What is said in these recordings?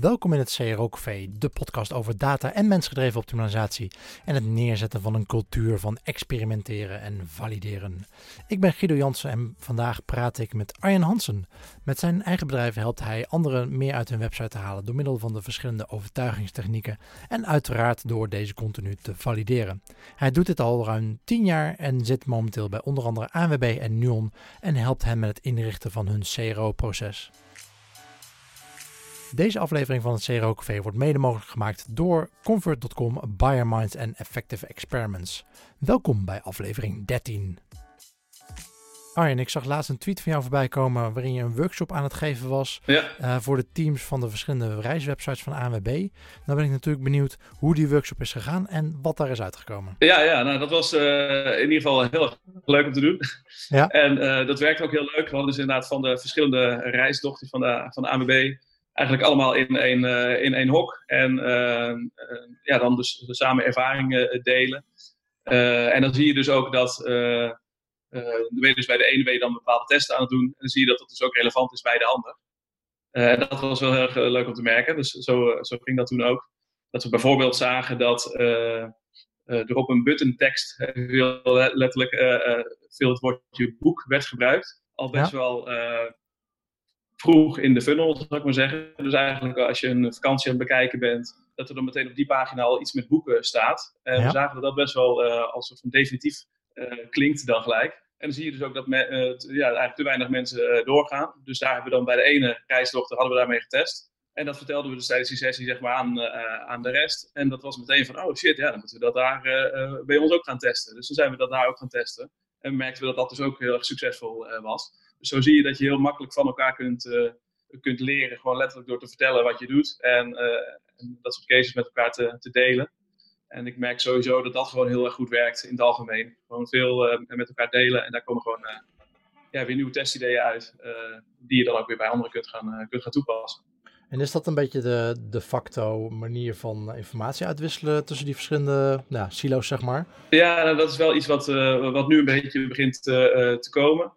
Welkom in het CRO Café, de podcast over data en mensgedreven optimalisatie en het neerzetten van een cultuur van experimenteren en valideren. Ik ben Guido Jansen en vandaag praat ik met Arjen Hansen. Met zijn eigen bedrijf helpt hij anderen meer uit hun website te halen door middel van de verschillende overtuigingstechnieken en uiteraard door deze continu te valideren. Hij doet dit al ruim 10 jaar en zit momenteel bij onder andere ANWB en NUON en helpt hen met het inrichten van hun CRO-proces. Deze aflevering van het CRO Café wordt mede mogelijk gemaakt door Comfort.com, Biominds en Effective Experiments. Welkom bij aflevering 13. Arjen, ik zag laatst een tweet van jou voorbij komen waarin je een workshop aan het geven was Ja, eh, voor de teams van de verschillende reiswebsites van ANWB. Nou ben ik natuurlijk benieuwd hoe die workshop is gegaan en wat daar is uitgekomen. ja, ja nou, dat was eh, in ieder geval heel erg leuk om te doen. Ja. En eh, dat werkte ook heel leuk. We hadden dus inderdaad van de verschillende reisdochters van de, van de ANWB eigenlijk allemaal in één, eh, in één hok. En eh, eh, ja, dan dus samen ervaringen eh, delen. Eh, en dan zie je dus ook dat... dan ben je dus bij de ene ben je dan bepaalde testen aan het doen. En dan zie je dat dat dus ook relevant is bij de ander. En dat was wel heel erg leuk om te merken. Dus zo, zo ging dat toen ook. Dat we bijvoorbeeld zagen dat er op een buttontekst heel letterlijk veel het woordje boek werd gebruikt. Al best wel vroeg in de funnel, zou ik maar zeggen. Dus eigenlijk als je een vakantie aan het bekijken bent, dat er dan meteen op die pagina al iets met boeken staat. En Ja. we zagen dat dat best wel eh, als een definitief eh, klinkt dan gelijk. En dan zie je dus ook dat me, eh, ja, eigenlijk te weinig mensen eh, doorgaan. Dus daar hebben we dan bij de ene reisdochter hadden we daarmee getest. En dat vertelden we dus tijdens die sessie zeg maar, aan, eh, aan de rest. En dat was meteen van, oh shit, ja, dan moeten we dat daar eh, eh, bij ons ook gaan testen. Dus toen zijn we dat daar ook gaan testen. En merkten we dat dat dus ook heel erg succesvol eh, was. Zo zie je dat je heel makkelijk van elkaar kunt, eh, kunt leren. Gewoon letterlijk door te vertellen wat je doet. En, eh, en dat soort cases met elkaar te, te delen. En ik merk sowieso dat dat gewoon heel erg goed werkt in het algemeen. Gewoon veel eh, met elkaar delen. En daar komen gewoon ja, weer nieuwe testideeën uit. die je dan ook weer bij anderen kunt gaan, kunt gaan toepassen. En is dat een beetje de de facto manier van informatie uitwisselen tussen die verschillende nou, silo's, zeg maar? Ja, nou, dat is wel iets wat, wat nu een beetje begint te komen.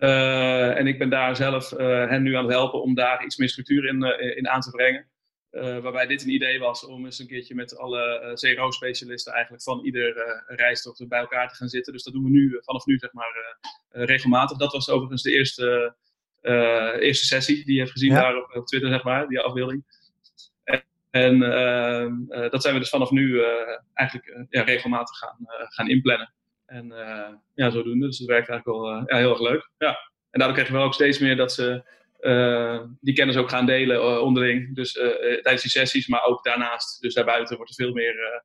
Eh, en ik ben daar zelf eh, hen nu aan het helpen om daar iets meer structuur in, eh, in aan te brengen. Waarbij dit een idee was om eens een keertje met alle CRO-specialisten eigenlijk van ieder reisdochter bij elkaar te gaan zitten. Dus dat doen we nu vanaf nu zeg maar regelmatig. Dat was overigens de eerste, eerste sessie die je hebt gezien Ja. daar op, op Twitter, zeg maar, die afbeelding. En, dat zijn we dus vanaf nu eigenlijk ja, regelmatig gaan, gaan inplannen. En eh, ja, zodoende. Dus dat werkt eigenlijk wel eh, ja, heel erg leuk. Ja. En daardoor krijgen we ook steeds meer dat ze eh, die kennis ook gaan delen onderling. Dus tijdens die sessies, maar ook daarnaast. Dus daarbuiten wordt er veel meer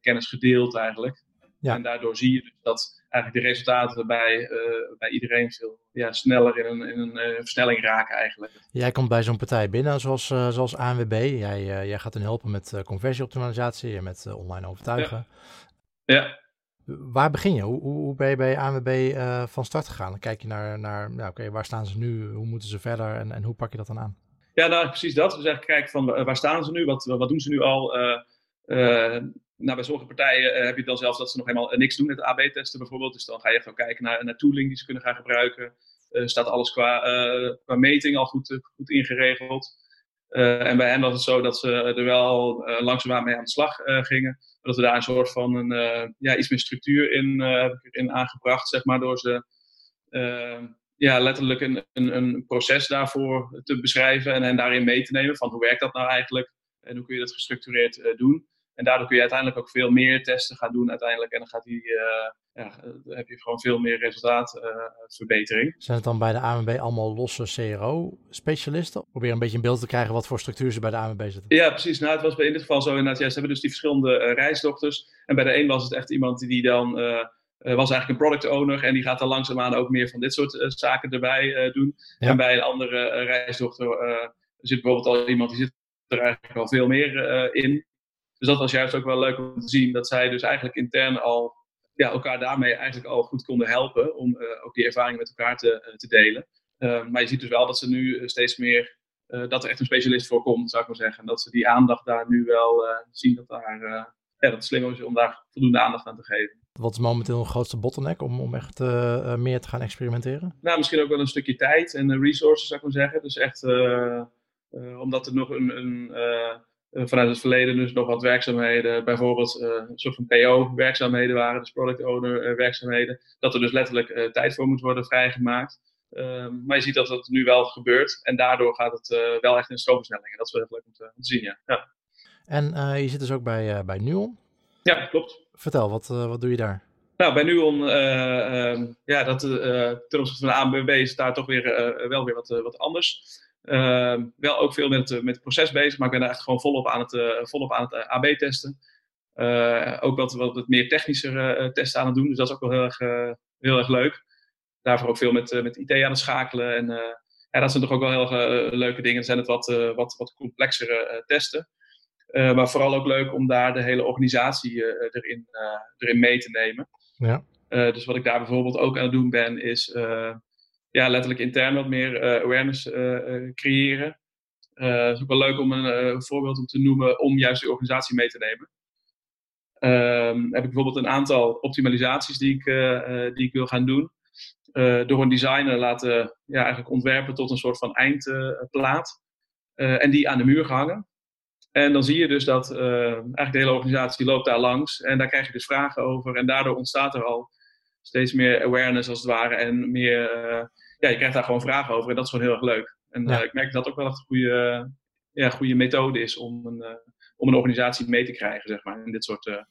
kennis gedeeld eigenlijk. Ja. En daardoor zie je dus dat eigenlijk de resultaten bij, bij iedereen veel ja, sneller in een, in een versnelling raken eigenlijk. Jij komt bij zo'n partij binnen zoals, zoals ANWB. Jij, jij gaat hen helpen met conversieoptimalisatie en met online overtuigen. Ja. Waar begin je? Hoe, hoe, ben je bij ANWB eh, van start gegaan? Dan kijk je naar, naar oké, waar staan ze nu? Hoe moeten ze verder? En, en hoe pak je dat dan aan? Ja, nou precies dat. Dus eigenlijk kijken van eh, waar staan ze nu? Wat, wat doen ze nu al? Eh, nou, bij sommige partijen heb je dan zelfs dat ze nog helemaal niks doen met AB-testen bijvoorbeeld. Dus dan ga je wel kijken naar, naar tooling die ze kunnen gaan gebruiken. Staat alles qua, qua meting al goed, goed ingeregeld? Eh, en bij hen was het zo dat ze er wel eh, langzaamaan mee aan de slag eh, gingen. Dat we daar een soort van een, ja, iets meer structuur in, erin aangebracht, zeg maar, door ze ja, letterlijk een, een, een proces daarvoor te beschrijven en hen daarin mee te nemen. Van hoe werkt dat nou eigenlijk en hoe kun je dat gestructureerd doen. En daardoor kun je uiteindelijk ook veel meer testen gaan doen uiteindelijk. En dan gaat die, ja, heb je gewoon veel meer resultaatverbetering. Zijn het dan bij de ANWB allemaal losse CRO-specialisten? Probeer een beetje een beeld te krijgen wat voor structuur ze bij de ANWB zitten. Ja, precies. Nou, het was bij in dit geval zo inderdaad. Ja, ze hebben dus die verschillende eh, reisdochters. En bij de een was het echt iemand die dan... eh, eh, was eigenlijk een product owner en die gaat dan langzaamaan ook meer van dit soort eh, zaken erbij eh, doen. Ja. En bij een andere eh, reisdochter eh, zit bijvoorbeeld al iemand die zit er eigenlijk al veel meer eh, in. Dus dat was juist ook wel leuk om te zien dat zij dus eigenlijk intern al ja, elkaar daarmee eigenlijk al goed konden helpen om eh, ook die ervaring met elkaar te, eh, te delen. Eh, maar je ziet dus wel dat ze nu eh, steeds meer dat er echt een specialist voor komt, zou ik maar zeggen. En dat ze die aandacht daar nu wel zien dat, daar, ja, dat het slim is om daar voldoende aandacht aan te geven. Wat is momenteel een grootste bottleneck om, om echt meer te gaan experimenteren? Nou, misschien ook wel een stukje tijd en resources, zou ik maar zeggen. Dus echt, omdat er nog een, een vanuit het verleden dus nog wat werkzaamheden, bijvoorbeeld een soort van PO-werkzaamheden waren, dus product owner werkzaamheden, dat er dus letterlijk tijd voor moet worden vrijgemaakt. Ehm, maar je ziet dat dat nu wel gebeurt en daardoor gaat het wel echt in stroomversnelling. En dat is wel leuk om te, om te zien, ja. ja. En je zit dus ook bij, bij Nuon. Ja, klopt. Vertel, wat, wat doe je daar? Nou, bij Nuon, uh, uh, ja, dat, uh, ten opzichte van de ANBB is daar toch weer, eh, wel weer wat, wat anders. Ehm, wel ook veel met, met het proces bezig, maar ik ben daar echt gewoon volop aan het, volop aan het AB-testen. ook wat, wat meer technischer testen aan het doen, dus dat is ook wel heel erg, heel erg leuk. Daarvoor ook veel met, met IT aan het schakelen. En ja, dat zijn toch ook wel heel erg leuke dingen. Dan zijn het wat, wat, wat complexere testen. maar vooral ook leuk om daar de hele organisatie erin, erin mee te nemen. Ja. Uh, dus wat ik daar bijvoorbeeld ook aan het doen ben, is uh, ja, letterlijk intern wat meer uh, awareness creëren. het is ook wel leuk om een voorbeeld om te noemen om juist die organisatie mee te nemen. Um, heb ik bijvoorbeeld een aantal optimalisaties die ik, die ik wil gaan doen. door een designer laten ja, eigenlijk ontwerpen tot een soort van eindplaat. en die aan de muur gehangen. En dan zie je dus dat eigenlijk de hele organisatie loopt daar langs. En daar krijg je dus vragen over. En daardoor ontstaat er al steeds meer awareness als het ware. En meer, uh, ja, je krijgt daar gewoon vragen over. En dat is gewoon heel erg leuk. En uh, ik merk dat dat ook wel echt een goede, ja, goede methode is om een, om een organisatie mee te krijgen, zeg maar, in dit soort,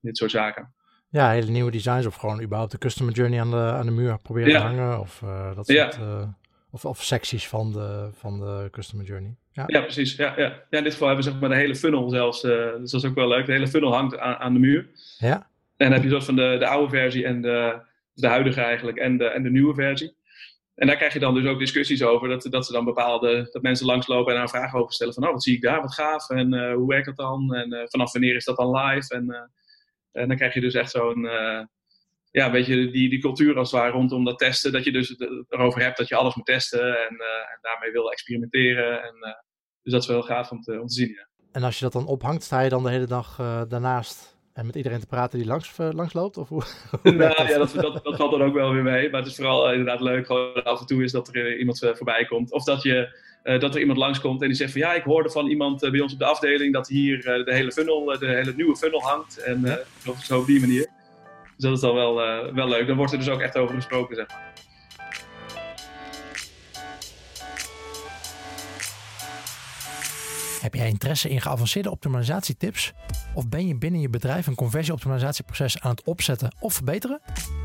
dit soort zaken. Ja, hele nieuwe designs of gewoon überhaupt de customer journey aan de, aan de muur proberen te hangen. Of dat soort... Ja. Of, of secties van de, van de customer journey. Ja, ja precies. Ja, ja. ja, in dit geval hebben we zeg maar de hele funnel zelfs. Uh, dus dat is ook wel leuk. De hele funnel hangt aan, aan de muur. Ja. En dan heb je soort van de, de oude versie en de, de huidige eigenlijk en de, en de nieuwe versie. En daar krijg je dan dus ook discussies over. Dat, dat ze dan bepaalde, dat mensen langslopen en daar vragen over stellen. Van, oh, wat zie ik daar, wat gaaf. En uh, hoe werkt dat dan? En uh, vanaf wanneer is dat dan live? En, en dan krijg je dus echt zo'n ja, een beetje die, die cultuur als het ware rondom dat testen. Dat je dus erover hebt dat je alles moet testen en, en daarmee wil experimenteren. En, dus dat is wel gaaf om te, om te zien. Ja. En als je dat dan ophangt, sta je dan de hele dag daarnaast en met iedereen te praten die langs, langs loopt? Of hoe, hoe nou, dat? Ja, dat, dat, dat, valt dan ook wel weer mee. Maar het is vooral inderdaad leuk gewoon af en toe is dat er iemand voorbij komt. Of dat, je, dat er iemand langskomt en die zegt van ja, ik hoorde van iemand bij ons op de afdeling dat hier de hele funnel, de hele nieuwe funnel hangt. En zo op die manier. Dus dat is dan wel, wel leuk. Dan wordt er dus ook echt over gesproken, zeg maar. Heb jij interesse in geavanceerde optimalisatietips? Of ben je binnen je bedrijf een conversieoptimalisatieproces aan het opzetten of verbeteren?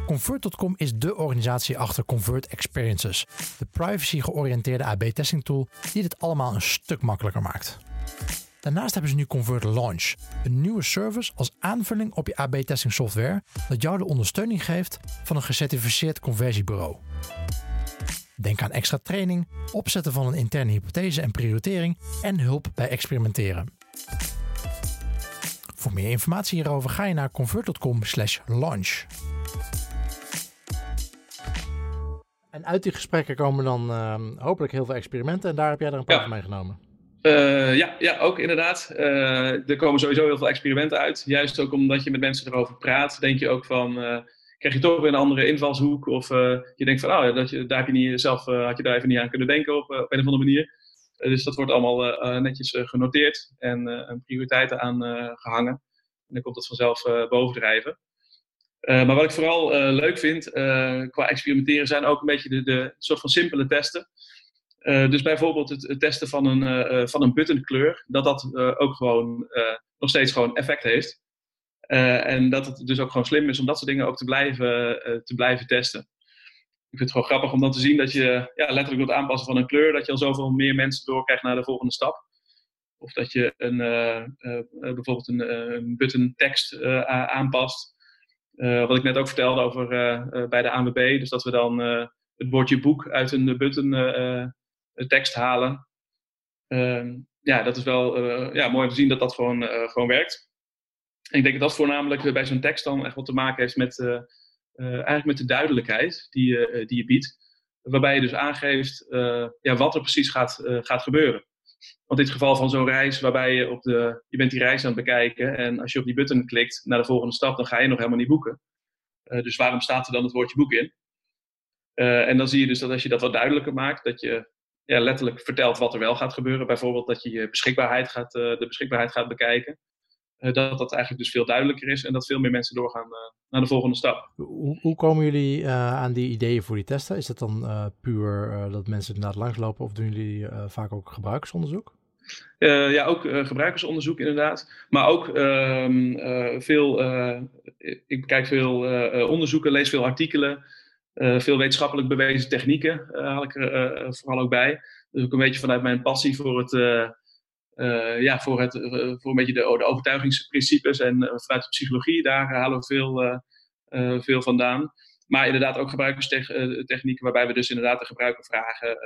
Convert.com is de organisatie achter Convert Experiences, de privacy-georiënteerde AB-testing tool die dit allemaal een stuk makkelijker maakt. Daarnaast hebben ze nu Convert Launch, een nieuwe service als aanvulling op je AB-testing software dat jou de ondersteuning geeft van een gecertificeerd conversiebureau. Denk aan extra training, opzetten van een interne hypothese en prioritering en hulp bij experimenteren. Voor meer informatie hierover ga je naar convert.com/launch. En uit die gesprekken komen dan uh, hopelijk heel veel experimenten en daar heb jij er een paar ja. van meegenomen. Uh, ja, ja, ook inderdaad. Uh, er komen sowieso heel veel experimenten uit. Juist ook omdat je met mensen erover praat, denk je ook van, uh, krijg je toch weer een andere invalshoek. Of je denkt van, oh, dat je, daar heb je niet, zelf had je daar even niet aan kunnen denken op, op een of andere manier. dus dat wordt allemaal netjes genoteerd en prioriteiten aan gehangen. En dan komt dat vanzelf bovendrijven. maar wat ik vooral leuk vind qua experimenteren zijn ook een beetje de, de soort van simpele testen. Dus bijvoorbeeld het, testen van een, van een buttonkleur, dat dat ook gewoon nog steeds gewoon effect heeft. En dat het dus ook gewoon slim is om dat soort dingen ook te blijven, te blijven testen. Ik vind het gewoon grappig om dan te zien dat je ja, letterlijk wilt aanpassen van een kleur, dat je al zoveel meer mensen doorkrijgt naar de volgende stap. Of dat je een, bijvoorbeeld een, button tekst aanpast. wat ik net ook vertelde over bij de ANWB, dus dat we dan het woordje boek uit een button tekst halen. Ehm, ja, dat is wel ja, mooi om te zien dat dat gewoon, gewoon werkt. Ik denk dat dat voornamelijk bij zo'n tekst dan echt wat te maken heeft met, uh, eigenlijk met de duidelijkheid die, die je biedt. Waarbij je dus aangeeft ja, wat er precies gaat, gaat gebeuren. Want in het geval van zo'n reis waarbij je op de, je bent die reis aan het bekijken en als je op die button klikt naar de volgende stap, dan ga je nog helemaal niet boeken. dus waarom staat er dan het woordje boek in? en dan zie je dus dat als je dat wat duidelijker maakt, dat je ja, letterlijk vertelt wat er wel gaat gebeuren. Bijvoorbeeld dat je je beschikbaarheid gaat, de beschikbaarheid gaat bekijken. Dat dat eigenlijk dus veel duidelijker is en dat veel meer mensen doorgaan naar de volgende stap. Hoe, hoe komen jullie aan die ideeën voor die testen? Is dat dan puur dat mensen inderdaad langslopen of doen jullie vaak ook gebruikersonderzoek? Uh, ja, ook uh, gebruikersonderzoek inderdaad. Maar ook uh, veel, ik bekijk veel onderzoeken, lees veel artikelen. veel wetenschappelijk bewezen technieken haal ik er vooral ook bij. Dus ook een beetje vanuit mijn passie voor het, ja, voor het, voor een beetje de, de overtuigingsprincipes en vanuit de psychologie, daar halen we veel, veel vandaan. Maar inderdaad ook gebruikerstechnieken waarbij we dus inderdaad de gebruiker vragen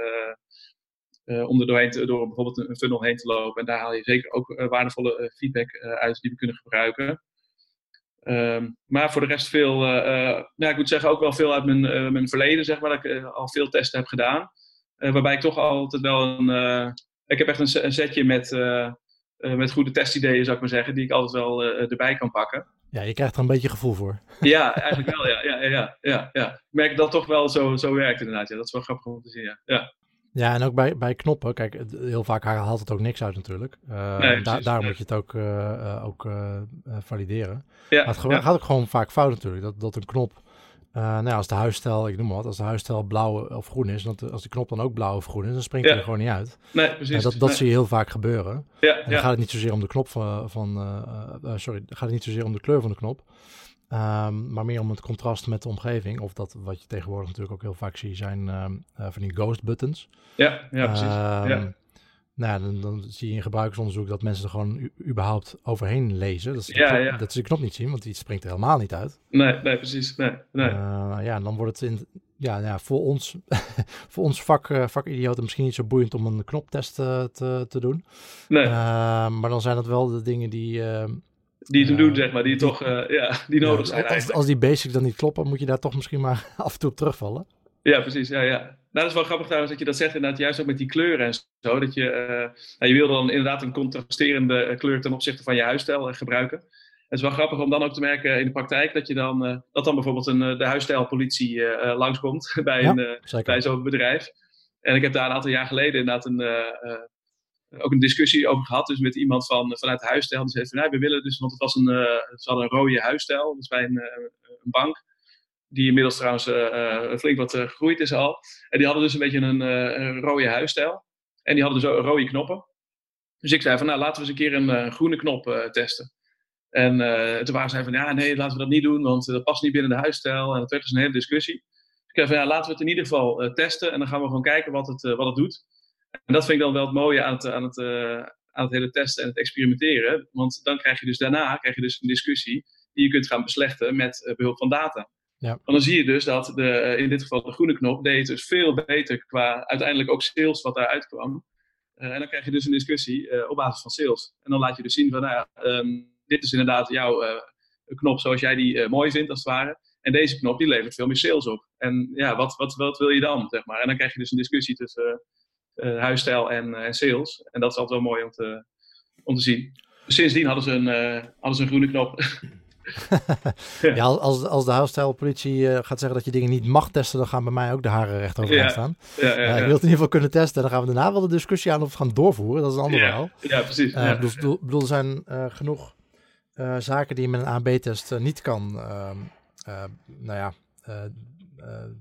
om er doorheen door bijvoorbeeld een, funnel heen te lopen. En daar haal je zeker ook waardevolle feedback uit die we kunnen gebruiken. Um, maar voor de rest veel, nou, ik moet zeggen ook wel veel uit mijn, mijn verleden, zeg maar, dat ik al veel testen heb gedaan. waarbij ik toch altijd wel een, ik heb echt een, een setje met, met goede testideeën, zou ik maar zeggen, die ik altijd wel erbij kan pakken. Ja, je krijgt er een beetje gevoel voor. Ja, eigenlijk wel, ja. ja, ja, ja, ja. Ik merk dat het toch wel zo, zo werkt inderdaad. Ja. Dat is wel grappig om te zien, ja. ja. Ja, en ook bij, bij knoppen, kijk, heel vaak haalt het ook niks uit natuurlijk. Uh, nee, daar moet je het ook, uh, ook valideren. Ja, maar het gaat ook gewoon vaak fout natuurlijk. Dat, dat een knop, nou als de huisstijl, ik noem maar wat, als de huisstijl blauw of groen is, dat, als die knop dan ook blauw of groen is, dan springt hij er gewoon niet uit. Nee, precies. En dat dat zie je heel vaak gebeuren. Ja, en dan gaat het niet zozeer om de knop van, van sorry, dan gaat het niet zozeer om de kleur van de knop. Um, maar meer om het contrast met de omgeving. Of dat wat je tegenwoordig natuurlijk ook heel vaak ziet, zijn um, uh, van die ghost buttons. Ja, ja precies. Um, ja. Nou, dan, dan, zie je in gebruikersonderzoek dat mensen er gewoon überhaupt overheen lezen. Dat ze, ja, knop, ja. dat ze de knop niet zien, want die springt er helemaal niet uit. Nee, nee precies. Nee, nee. Uh, ja, dan wordt het in, ja, ja, voor ons, voor ons vak, uh, vakidioten misschien niet zo boeiend om een knoptest uh, te, te doen. Nee. maar dan zijn dat wel de dingen die, die te doen, zeg maar, die toch ja, die nodig zijn. Als, als, die basics dan niet kloppen, moet je daar toch misschien maar af en toe op terugvallen. Ja, precies. Ja, ja. Nou, dat is wel grappig trouwens dat je dat zegt, inderdaad, juist ook met die kleuren en zo. Dat je, uh, nou, je wil dan inderdaad een contrasterende eh, kleur ten opzichte van je huisstijl gebruiken. Het is wel grappig om dan ook te merken in de praktijk dat je dan, uh, dat dan bijvoorbeeld een, de huisstijlpolitie uh, langskomt bij, ja, een, bij zo'n bedrijf. En ik heb daar een aantal jaar geleden inderdaad een, ook een discussie over gehad, dus met iemand van, vanuit de huisstijl. Die zei van, nou, we willen dus, want het was een, ze hadden een rode huisstijl, dus bij een, een bank, die inmiddels trouwens uh, flink wat gegroeid is al. En die hadden dus een beetje een, rode huisstijl. En die hadden dus ook rode knoppen. Dus ik zei van, nou, laten we eens een keer een groene knop testen. En toen waren zij van, ja, nee, laten we dat niet doen, want dat past niet binnen de huisstijl. En dat werd dus een hele discussie. Dus ik zei van, ja, laten we het in ieder geval testen en dan gaan we gewoon kijken wat het, wat het doet. En dat vind ik dan wel het mooie aan het, aan het, aan het hele testen en het experimenteren. Want dan krijg je dus daarna krijg je dus een discussie die je kunt gaan beslechten met behulp van data. Ja. Want dan zie je dus dat de, uh, in dit geval de groene knop deed dus veel beter qua uiteindelijk ook sales wat daaruit kwam. en dan krijg je dus een discussie op basis van sales. En dan laat je dus zien van, nou ja, um, dit is inderdaad jouw knop zoals jij die mooi vindt als het ware. En deze knop die levert veel meer sales op. En ja, wat, wat, wat wil je dan, zeg maar? En dan krijg je dus een discussie tussen huisstijl en, sales. En dat is altijd wel mooi om te, om te zien. sindsdien hadden ze een, hadden ze een groene knop. ja. als, als de huisstijlpolitie uh, gaat zeggen dat je dingen niet mag testen, dan gaan bij mij ook de haren recht overeind ja. staan. Ja, ja, ja. ik wil het in ieder geval kunnen testen. Dan gaan we daarna wel de discussie aan of we gaan doorvoeren. Dat is een ander verhaal. Ja, precies. Ik bedoel, bedoel, er zijn genoeg zaken die je met een AB-test niet kan, ehm, nou ja,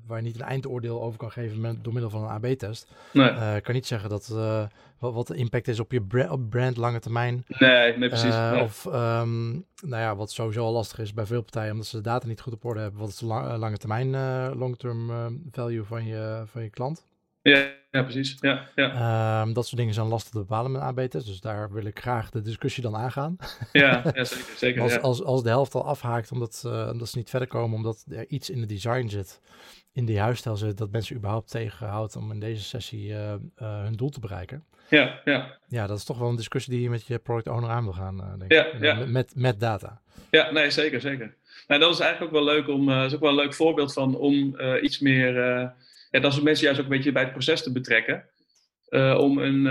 waar je niet een eindoordeel over kan geven met, door middel van een AB-test. Nee. Uh, kan niet zeggen dat, uh, wat, wat, de impact is op je brand, op brand lange termijn. Nee, nee precies. Nee. Of um, nou ja, wat sowieso al lastig is bij veel partijen, omdat ze de data niet goed op orde hebben. Wat is de lang, lange termijn long-term value van je, van je klant? Ja, ja precies. Ja, ja. Um, dat soort dingen zijn lastig te bepalen met AB-test. Dus daar wil ik graag de discussie dan aangaan. Ja, ja zeker. zeker als, ja. als, als de helft al afhaakt omdat, uh, omdat ze niet verder komen, omdat er iets in de design zit, in die huisstijl zit, dat mensen überhaupt tegenhoudt om in deze sessie uh, uh, hun doel te bereiken. Ja, ja. Ja, dat is toch wel een discussie die je met je product owner aan wil gaan, denk ik. Ja. Met, met, met, data. Ja, nee, zeker, zeker. Nou, dat is eigenlijk ook wel leuk om, is ook wel een leuk voorbeeld van om iets meer ja, dat soort mensen juist ook een beetje bij het proces te betrekken. Uh, om een,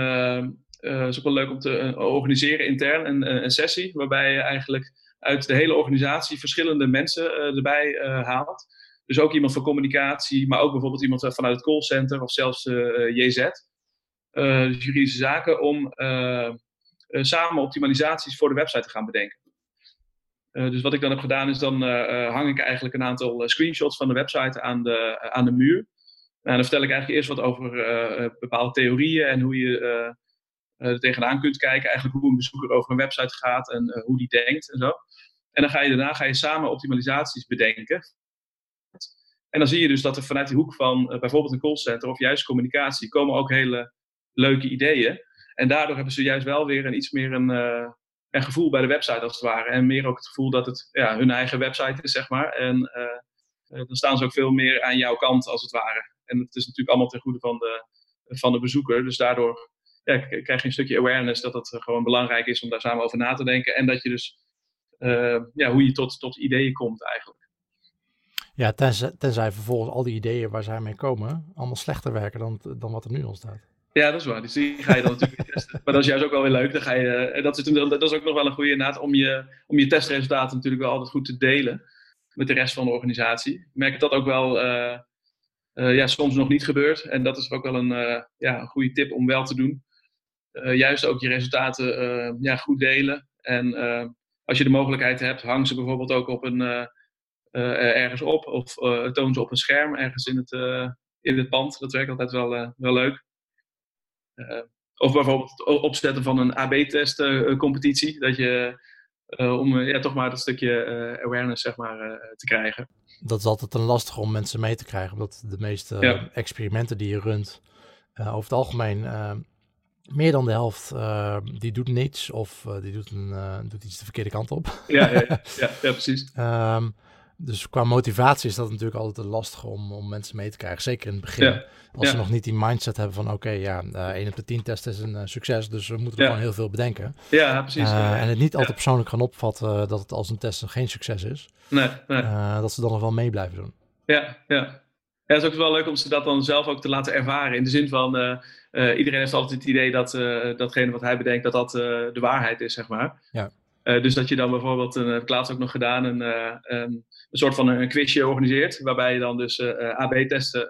uh, is ook wel leuk om te organiseren intern een, een, sessie waarbij je eigenlijk uit de hele organisatie verschillende mensen erbij haalt. Dus ook iemand van communicatie, maar ook bijvoorbeeld iemand vanuit het callcenter of zelfs JZ. dus juridische zaken, om samen optimalisaties voor de website te gaan bedenken. dus wat ik dan heb gedaan is dan hang ik eigenlijk een aantal screenshots van de website aan de, aan de muur. Nou, dan vertel ik eigenlijk eerst wat over bepaalde theorieën en hoe je er tegenaan kunt kijken. Eigenlijk hoe een bezoeker over een website gaat en hoe die denkt en zo. En dan ga je daarna ga je samen optimalisaties bedenken. En dan zie je dus dat er vanuit die hoek van bijvoorbeeld een callcenter of juist communicatie komen ook hele leuke ideeën. En daardoor hebben ze juist wel weer een iets meer een, uh, een gevoel bij de website als het ware. En meer ook het gevoel dat het ja, hun eigen website is, zeg maar. En dan staan ze ook veel meer aan jouw kant als het ware. En het is natuurlijk allemaal ten goede van de, van de bezoeker. Dus daardoor ja, krijg je een stukje awareness dat het gewoon belangrijk is om daar samen over na te denken. En dat je dus uh, ja, hoe je tot, tot ideeën komt eigenlijk. Ja, tenzij, tenzij vervolgens al die ideeën waar zij mee komen, allemaal slechter werken dan, dan wat er nu ontstaat. Ja, dat is waar. Dus die ga je dan natuurlijk testen. Maar dat is juist ook wel weer leuk. Dan ga je, eh, dat, is, dat is ook nog wel een goede inderdaad om je, om je testresultaten natuurlijk wel altijd goed te delen met de rest van de organisatie. Ik merk dat dat ook wel uh, uh, ja, soms nog niet gebeurt. En dat is ook wel een, ja, een goede tip om wel te doen. juist ook je resultaten ja, goed delen. En als je de mogelijkheid hebt, hang ze bijvoorbeeld ook op een, ergens op of toon ze op een scherm ergens in het, in het pand. Dat werkt altijd wel, wel leuk. of bijvoorbeeld opzetten van een AB-test competitie. Dat je, om ja, toch maar dat stukje awareness zeg maar, te krijgen. Dat is altijd een lastig om mensen mee te krijgen. Omdat de meeste experimenten die je runt over het algemeen meer dan de helft uh, die doet niets of uh, die doet, een, uh, doet iets de verkeerde kant op. Ja, ja, ja, ja, ja precies. um, dus qua motivatie is dat natuurlijk altijd lastig om, om mensen mee te krijgen. Zeker in het begin. Ja, als ze nog niet die mindset hebben van oké, okay, ja, 1 op de 10 test is een succes, dus we moeten er gewoon heel veel bedenken. Ja, precies. En het niet altijd persoonlijk gaan opvatten dat het als een test geen succes is. Nee, nee. dat ze dan nog wel mee blijven doen. Ja, ja. Ja, het is ook wel leuk om ze dat dan zelf ook te laten ervaren. In de zin van, uh, uh, iedereen heeft altijd het idee dat uh, datgene wat hij bedenkt, dat dat de waarheid is, zeg maar. Ja. Dus dat je dan bijvoorbeeld, een, heb ik laatst ook nog gedaan, een, een soort van een quizje organiseert. Waarbij je dan dus AB-testen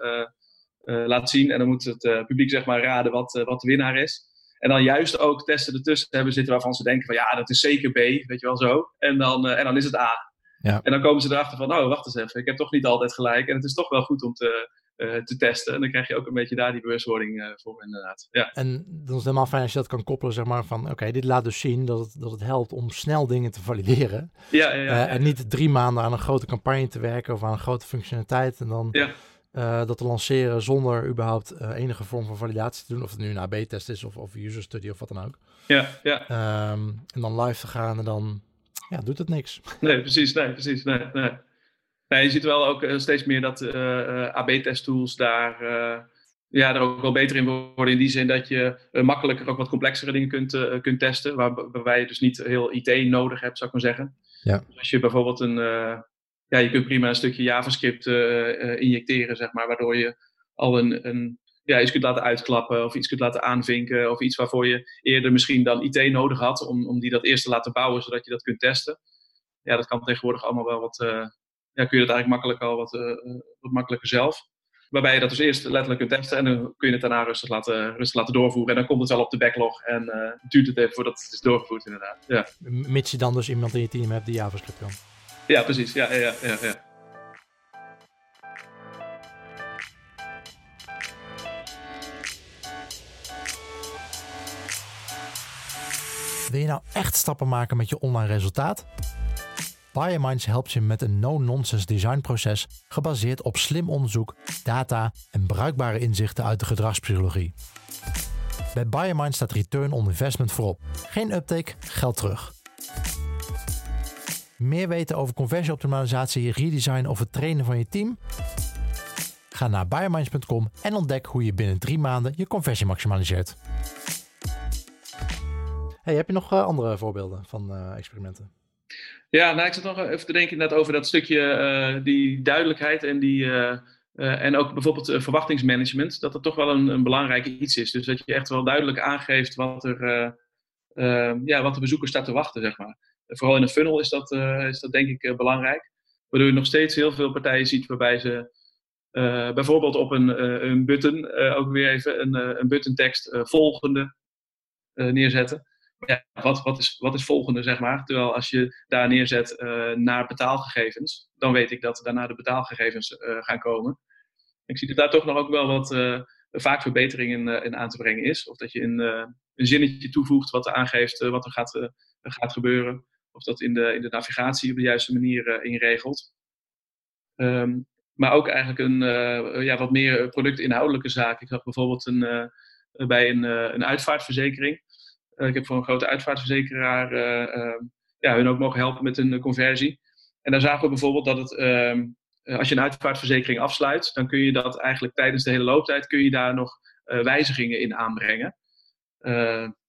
laat zien. En dan moet het publiek zeg maar raden wat, wat de winnaar is. En dan juist ook testen ertussen hebben zitten waarvan ze denken van ja, dat is zeker B, weet je wel zo. En dan, en dan is het A. Ja. En dan komen ze erachter van, oh, wacht eens even, ik heb toch niet altijd gelijk. En het is toch wel goed om te, te testen. En dan krijg je ook een beetje daar die bewustwording uh, voor, inderdaad. Ja. En dan is het helemaal fijn als je dat kan koppelen, zeg maar, van oké, dit laat dus zien dat het, dat het helpt om snel dingen te valideren. Ja, ja, ja, uh, en niet drie maanden aan een grote campagne te werken of aan een grote functionaliteit. En dan dat te lanceren zonder überhaupt enige vorm van validatie te doen. Of het nu een AB-test is of, of user study of wat dan ook. Ja, ja. Um, en dan live te gaan en dan ja, doet het niks. Nee, precies. Nee, precies. Nee, nee. Nee je ziet wel ook uh, steeds meer dat uh, uh, AB-testtools daar, ja, er ook wel beter in worden. In die zin dat je makkelijker ook wat complexere dingen kunt, kunt testen. Waar, waarbij je dus niet heel IT nodig hebt, zou ik maar zeggen. Ja. Dus als je bijvoorbeeld een... ja, je kunt prima een stukje JavaScript injecteren, zeg maar. Waardoor je al een, een ja, iets kunt laten uitklappen of iets kunt laten aanvinken of iets waarvoor je eerder misschien dan IT nodig had om, om die dat eerst te laten bouwen zodat je dat kunt testen. Ja, dat kan tegenwoordig allemaal wel wat, uh, ja, kun je dat eigenlijk makkelijk al wat, uh, wat makkelijker zelf. Waarbij je dat dus eerst letterlijk kunt testen en dan kun je het daarna rustig laten, rustig laten doorvoeren. En dan komt het wel op de backlog en uh, duurt het even voordat het is doorgevoerd inderdaad. Ja. Mits je dan dus iemand in je team hebt die JavaScript kan. Ja, precies. Ja, ja, ja, ja. Wil je nou echt stappen maken met je online resultaat? Biominds helpt je met een no-nonsense designproces gebaseerd op slim onderzoek, data en bruikbare inzichten uit de gedragspsychologie. Bij Biominds staat return on investment voorop. Geen uptake, geld terug. Meer weten over conversieoptimalisatie, redesign of het trainen van je team? Ga naar biominds.com en ontdek hoe je binnen drie maanden je conversie maximaliseert. Hey, heb je nog uh, andere voorbeelden van uh, experimenten? Ja, nou, ik zat nog even te denken over dat stukje, uh, die duidelijkheid en, die, en ook bijvoorbeeld verwachtingsmanagement, dat dat toch wel een, een belangrijk iets is. Dus dat je echt wel duidelijk aangeeft wat, er, ja, wat de bezoeker staat te wachten, zeg maar. Vooral in een funnel is dat, is dat denk ik belangrijk. Waardoor je nog steeds heel veel partijen ziet waarbij ze bijvoorbeeld op een, een button, ook weer even een, een button tekst volgende neerzetten. Ja, wat, wat, is, wat is volgende, zeg maar? Terwijl als je daar neerzet naar betaalgegevens, dan weet ik dat daarna de betaalgegevens gaan komen. Ik zie dat daar toch nog ook wel wat vaak verbetering in, in aan te brengen is. Of dat je een, zinnetje toevoegt wat aangeeft wat er gaat, gaat gebeuren. Of dat in de, in de navigatie op de juiste manier inregelt. Ehm, maar ook eigenlijk een ja, wat meer productinhoudelijke zaak. Ik zag bijvoorbeeld een, bij een, een uitvaartverzekering. Ik heb voor een grote uitvaartverzekeraar ehm, ja, hun ook mogen helpen met een conversie. En daar zagen we bijvoorbeeld dat het, ehm, als je een uitvaartverzekering afsluit, dan kun je dat eigenlijk tijdens de hele looptijd kun je daar nog wijzigingen in aanbrengen.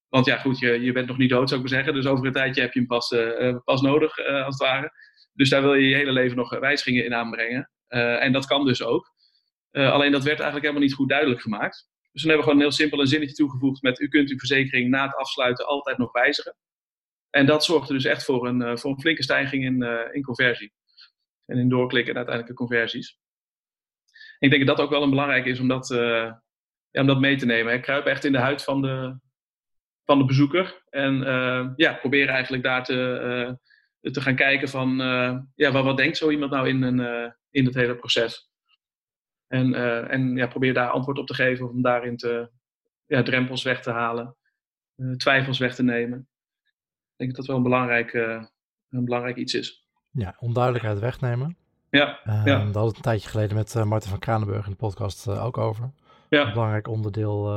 want ja, goed, je, je bent nog niet dood, zou ik maar zeggen. Dus over een tijdje heb je hem pas, pas nodig, als het ware. Dus daar wil je je hele leven nog wijzigingen in aanbrengen. En dat kan dus ook. Alleen dat werd eigenlijk helemaal niet goed duidelijk gemaakt. Dus dan hebben we gewoon heel simpel een zinnetje toegevoegd met u kunt uw verzekering na het afsluiten altijd nog wijzigen. En dat zorgde dus echt voor een, uh, voor een flinke stijging in, in conversie. En in doorklikken en uiteindelijke conversies. En ik denk dat dat ook wel een belangrijk is om dat, ja, om dat mee te nemen. Kruip echt in de huid van de, van de bezoeker. En ja, probeer eigenlijk daar te, te gaan kijken van, uh, ja, wat, wat, denkt zo iemand nou in, een, uh, in het hele proces? En, uh, en ja, probeer daar antwoord op te geven om daarin te, ja, drempels weg te halen, twijfels weg te nemen. Ik denk dat dat wel een belangrijk, een belangrijk iets is. Ja, onduidelijkheid wegnemen. Ja, ja. Daar hadden we een tijdje geleden met Martin van Kranenburg in de podcast ook over. Ja. Een belangrijk onderdeel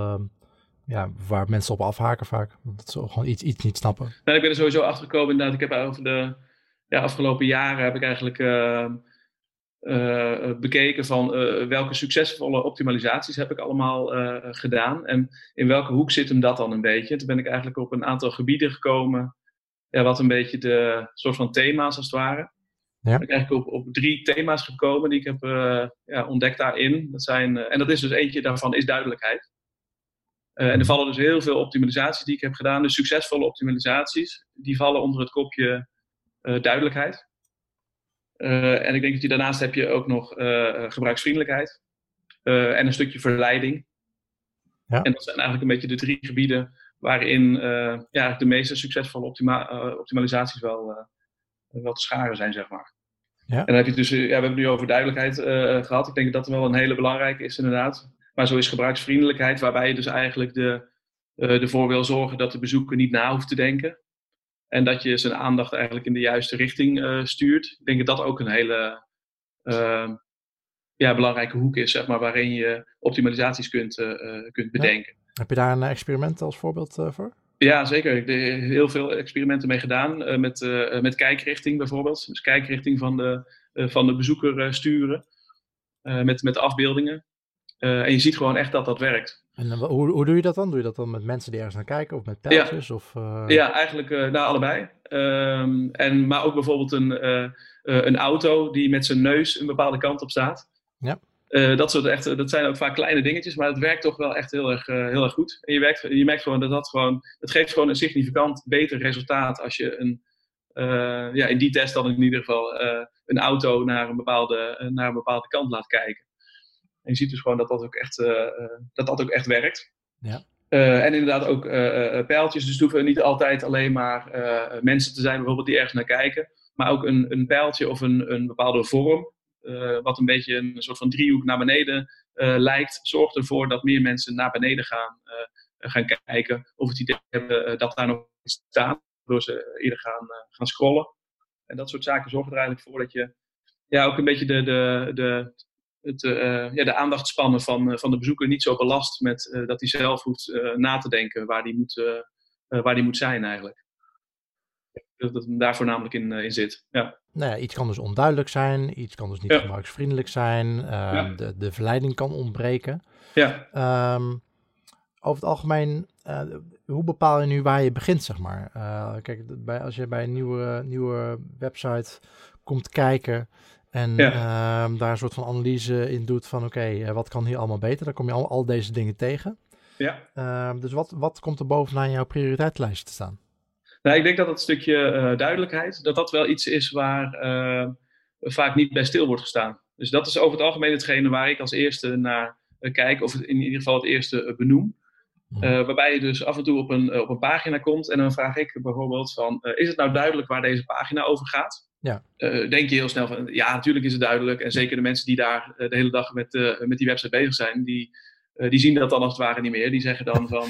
ja, waar mensen op afhaken vaak. Dat ze gewoon iets, iets niet snappen. Nou, ik ben er sowieso achter gekomen. Inderdaad, ik heb over de ja, afgelopen jaren heb ik eigenlijk uh, uh, bekeken van uh, welke succesvolle optimalisaties heb ik allemaal gedaan. En in welke hoek zit hem dat dan een beetje. Toen ben ik eigenlijk op een aantal gebieden gekomen. Ja, wat een beetje de soort van thema's als het ware. Ja. Ben ik eigenlijk op, op drie thema's gekomen die ik heb ja, ontdekt daarin. Dat zijn, en dat is dus eentje daarvan is duidelijkheid. En er vallen dus heel veel optimalisaties die ik heb gedaan. Dus succesvolle optimalisaties. Die vallen onder het kopje duidelijkheid. Uh, en ik denk dat je daarnaast heb je ook nog gebruiksvriendelijkheid. en een stukje verleiding. Ja. En dat zijn eigenlijk een beetje de drie gebieden waarin ja, de meeste succesvolle optima optimalisaties wel, wel te scharen zijn, zeg maar. Ja. En dan heb je dus, ja, we hebben het nu over duidelijkheid gehad. Ik denk dat dat wel een hele belangrijke is, inderdaad. Maar zo is gebruiksvriendelijkheid, waarbij je dus eigenlijk de, ervoor wil zorgen dat de bezoeker niet na hoeft te denken. En dat je zijn aandacht eigenlijk in de juiste richting uh, stuurt. Ik denk dat dat ook een hele uh, ja, belangrijke hoek is, zeg maar, waarin je optimalisaties kunt, kunt bedenken. Heb je daar een experiment als voorbeeld voor? Ja, zeker. Ik heb heel veel experimenten mee gedaan. met, met kijkrichting bijvoorbeeld. Dus kijkrichting van de, van de bezoeker sturen. met, met afbeeldingen. En je ziet gewoon echt dat dat werkt. En hoe, hoe doe je dat dan? Doe je dat dan met mensen die ergens naar kijken of met pijltjes? Ja, of, uh... ja eigenlijk uh, nou, allebei. Um, en, maar ook bijvoorbeeld een, een auto die met zijn neus een bepaalde kant op staat. Ja. dat, soort echt, dat zijn ook vaak kleine dingetjes, maar het werkt toch wel echt heel erg, heel erg goed. En je, werkt, je merkt gewoon dat dat gewoon, het geeft gewoon een significant beter resultaat als je een, ja, in die test dan in ieder geval, een auto naar een, bepaalde, naar een bepaalde kant laat kijken. En je ziet dus gewoon dat dat ook echt, eh, eh, dat dat ook echt werkt. Ja. Uh, en inderdaad ook uh, pijltjes. Dus het hoeven niet altijd alleen maar mensen te zijn, bijvoorbeeld, die ergens naar kijken. Maar ook een, een pijltje of een, een bepaalde vorm, wat een beetje een soort van driehoek naar beneden lijkt, zorgt ervoor dat meer mensen naar beneden gaan, gaan kijken. Of het idee hebben dat daar nog iets staat, waardoor ze eerder gaan, gaan scrollen. En dat soort zaken zorgen er eigenlijk voor dat je ja, ook een beetje de, de, de, het, uh, ja, de aandachtspannen van, uh, van de bezoeker niet zo belast met uh, dat hij zelf hoeft na te denken waar die moet, waar die moet zijn eigenlijk. Dat het daar voornamelijk in, in zit. Ja. Nou ja, iets kan dus onduidelijk zijn, iets kan dus niet ja. gebruiksvriendelijk zijn, ja. de, de verleiding kan ontbreken. Ja. Um, over het algemeen, hoe bepaal je nu waar je begint, zeg maar? kijk, bij, als je bij een nieuwe, nieuwe website komt kijken, en ja. uh, daar een soort van analyse in doet van oké, okay, uh, wat kan hier allemaal beter? Dan kom je al, al deze dingen tegen. Ja. Uh, dus wat, wat komt er bovenaan jouw prioriteitslijst te staan? Nou, ik denk dat dat stukje uh, duidelijkheid, dat dat wel iets is waar vaak niet bij stil wordt gestaan. Dus dat is over het algemeen hetgene waar ik als eerste naar kijk, of in ieder geval het eerste benoem. waarbij je dus af en toe op een, op een pagina komt en dan vraag ik bijvoorbeeld van, is het nou duidelijk waar deze pagina over gaat? Ja. denk je heel snel van, ja, natuurlijk is het duidelijk. En zeker de mensen die daar de hele dag met, met die website bezig zijn, die, die zien dat dan als het ware niet meer. Die zeggen dan van,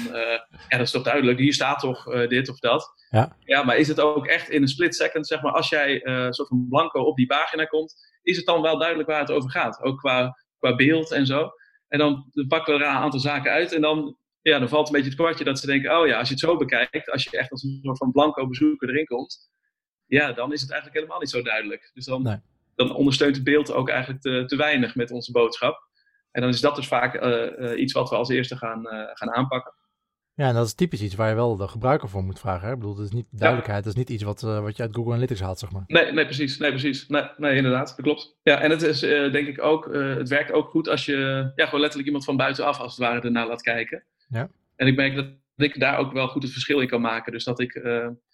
ja, dat is toch duidelijk, hier staat toch dit of dat. Ja. ja, maar is het ook echt in een split second, zeg maar, als jij soort van blanco op die pagina komt, is het dan wel duidelijk waar het over gaat? Ook qua, qua beeld en zo. En dan, dan pakken we er een aantal zaken uit en dan, ja, dan valt een beetje het kwartje dat ze denken, oh ja, als je het zo bekijkt, als je echt als een soort van blanco bezoeker erin komt, ja, dan is het eigenlijk helemaal niet zo duidelijk. Dus dan, Nee. dan ondersteunt het beeld ook eigenlijk te, te weinig met onze boodschap. En dan is dat dus vaak eh, eh, iets wat we als eerste gaan, eh, gaan aanpakken. Ja, en dat is typisch iets waar je wel de gebruiker voor moet vragen. Hè? Ik bedoel, dat is niet duidelijkheid, dat is niet iets wat, wat je uit Google Analytics haalt, zeg maar. Nee, nee, precies. Nee, precies. Nee, nee inderdaad. Dat klopt. Ja, en het is denk ik ook, het werkt ook goed als je ja, gewoon letterlijk iemand van buitenaf als het ware ernaar laat kijken. Ja. En ik merk dat ik daar ook wel goed het verschil in kan maken. Dus dat ik,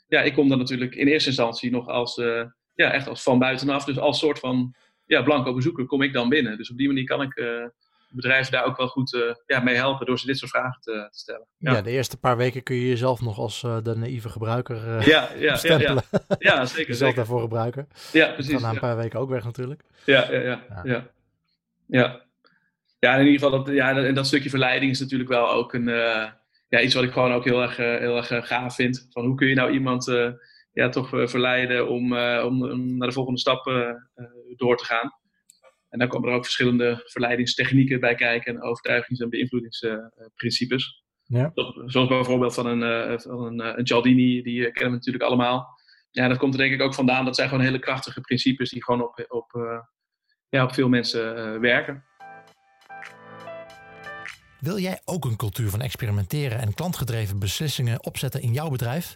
ja, ik kom dan natuurlijk in eerste instantie nog als, eh, ja, echt als van buitenaf. Dus als soort van, ja, blanco bezoeker kom ik dan binnen. Dus op die manier kan ik eh, bedrijven daar ook wel goed eh, ja, mee helpen door ze dit soort vragen te, te stellen. Ja. Ja, de eerste paar weken kun je jezelf nog als de naïeve gebruiker ja, ja, ja, stempelen. ja. ja zeker. Jezelf zeker. daarvoor gebruiken. Ja, precies. gaat na een paar weken ook weg natuurlijk. Ja, ja, ja. Ja. Ja, ja. in ieder geval, dat, ja, en dat stukje verleiding is natuurlijk wel ook een, ja, iets wat ik gewoon ook heel erg, eh, heel erg eh, gaaf vind. Van hoe kun je nou iemand eh, ja, toch verleiden om, om, om naar de volgende stap door te gaan. En dan komen er ook verschillende verleidingstechnieken bij kijken en overtuigings- en beïnvloedingsprincipes. Ja. Zoals bijvoorbeeld van een, van een, een Cialdini, die kennen we natuurlijk allemaal. Ja, dat komt er denk ik ook vandaan. Dat zijn gewoon hele krachtige principes die gewoon op, op, ja, op veel mensen werken. Wil jij ook een cultuur van experimenteren en klantgedreven beslissingen opzetten in jouw bedrijf?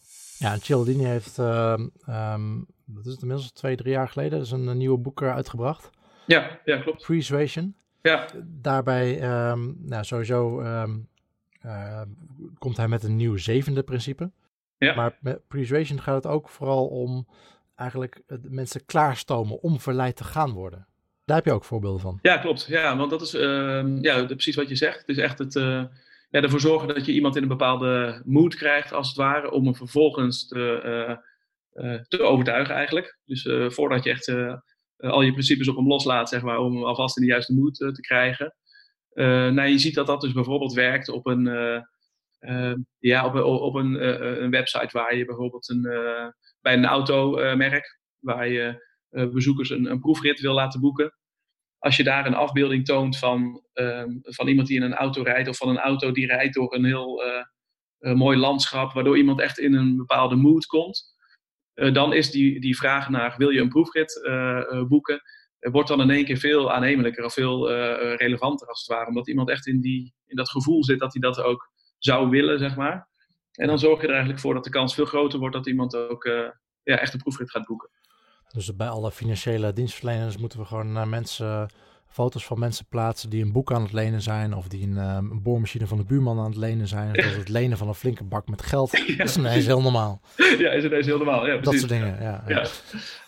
Ja, Cialdini heeft, ehm ehm, dat is het inmiddels twee, drie jaar geleden, dus een, een nieuwe boek eh, uitgebracht. Ja, ja klopt. Persuasion. Ja, Daarbij, ehm, nou sowieso ehm, komt hij met een nieuw zevende principe. Ja. Maar met Persuasion gaat het ook vooral om eigenlijk mensen klaarstomen om verleid te gaan worden. Daar heb je ook voorbeelden van. ja, klopt. Ja, want dat is ehm, ja, precies wat je zegt. Het is echt het, eh, ja, ervoor zorgen dat je iemand in een bepaalde mood krijgt, als het ware, om hem vervolgens te, eh, eh, te overtuigen eigenlijk. Dus eh, voordat je echt al je principes op hem loslaat, zeg maar, om hem alvast in de juiste mood te krijgen. Nou, je ziet dat dat dus bijvoorbeeld werkt op een, ja, op, op een, een website waar je bijvoorbeeld een, bij een automerk, waar je bezoekers een, een proefrit wil laten boeken. Als je daar een afbeelding toont van, ehm, van iemand die in een auto rijdt, of van een auto die rijdt door een heel eh, eh, mooi landschap, waardoor iemand echt in een bepaalde mood komt, eh, dan is die, die vraag naar wil je een proefrit boeken, wordt dan in één keer veel aannemelijker of veel relevanter als het ware. Omdat iemand echt in, die, in dat gevoel zit dat hij dat ook zou willen, zeg maar. En dan zorg je er eigenlijk voor dat de kans veel groter wordt dat iemand ook ja, echt een proefrit gaat boeken. Dus bij alle financiële dienstverleners moeten we gewoon naar mensen, foto's van mensen plaatsen die een boek aan het lenen zijn. Of die een, ehm, een boormachine van de buurman aan het lenen zijn. Het lenen van een flinke bak met geld. Dat is ineens heel normaal. ja, is het deze heel normaal. Ja, Dat soort dingen, ja. ja. Ja.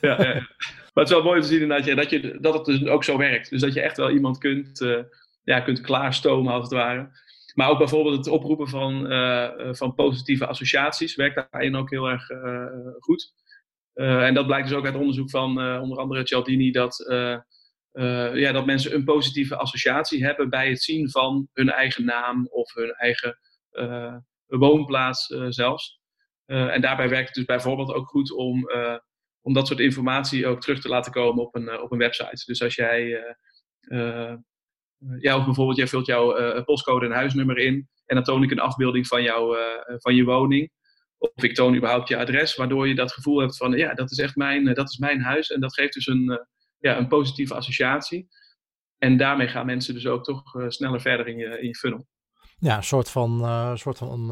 Ja, ja, ja. Maar het is wel mooi te zien inderdaad, ja, dat, je, dat het dus ook zo werkt. Dus dat je echt wel iemand kunt, eh, ja, kunt klaarstomen, als het ware. Maar ook bijvoorbeeld het oproepen van, eh, eh, van positieve associaties werkt daarin ook heel erg goed. Eh, en dat blijkt dus ook uit onderzoek van eh, onder andere Cialdini, dat, eh, ja, dat mensen een positieve associatie hebben bij het zien van hun eigen naam of hun eigen woonplaats zelfs. En daarbij werkt het dus bijvoorbeeld ook goed om, om dat soort informatie ook terug te laten komen op een, op een website. Dus als jij, ja, of bijvoorbeeld jij vult jouw postcode en huisnummer in en dan toon ik een afbeelding van, jou, van je woning. Of ik toon überhaupt je adres, waardoor je dat gevoel hebt van, ja, dat is echt mijn, eh, dat is mijn huis. En dat geeft dus een, eh, ja, een positieve associatie. En daarmee gaan mensen dus ook toch sneller verder in je, in je funnel. Ja, een soort van, uh, soort van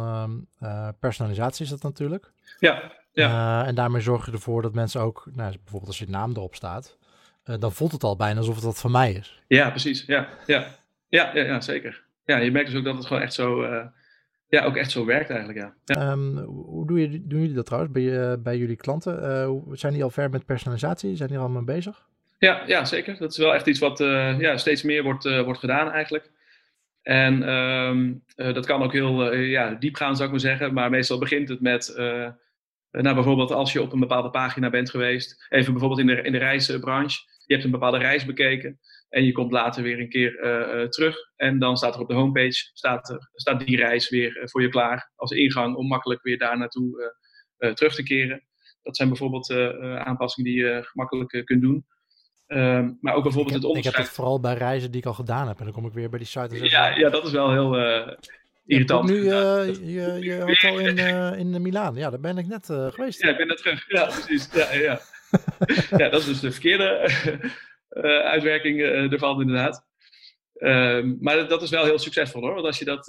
uh, personalisatie is dat natuurlijk. Ja, ja. en daarmee zorg je ervoor dat mensen ook, nou, bijvoorbeeld als je naam erop staat, dan voelt het al bijna alsof het wat van mij is. Ja, precies. Ja, ja. Ja, ja, ja, zeker. Ja, je merkt dus ook dat het gewoon echt zo, ja, ook echt zo werkt eigenlijk, ja. ja. Um, hoe doe je, doen jullie dat trouwens bij, bij jullie klanten? zijn die al ver met personalisatie? Zijn die er al mee bezig? Ja, ja, zeker. Dat is wel echt iets wat ja, steeds meer wordt, wordt gedaan eigenlijk. En um, uh, dat kan ook heel uh, ja, diep gaan, zou ik maar zeggen. Maar meestal begint het met, uh, nou bijvoorbeeld als je op een bepaalde pagina bent geweest. Even bijvoorbeeld in de, in de reisbranche. Je hebt een bepaalde reis bekeken. En je komt later weer een keer terug. En dan staat er op de homepage staat er, staat die reis weer voor je klaar. Als ingang om makkelijk weer daar naartoe terug te keren. Dat zijn bijvoorbeeld aanpassingen die je gemakkelijk kunt doen. Um, maar ook bijvoorbeeld heb, het onderscheid. Ik heb het vooral bij reizen die ik al gedaan heb. En dan kom ik weer bij die site. En ja, ja, dat is wel heel uh, irritant. nu uh, je, je hotel in, uh, in Milaan. Ja, daar ben ik net geweest. Ja, ik ben net terug. Ja, precies. Ja, ja. ja dat is dus de verkeerde uitwerking ervan inderdaad. Um, maar dat is wel heel succesvol hoor. Want als je dat,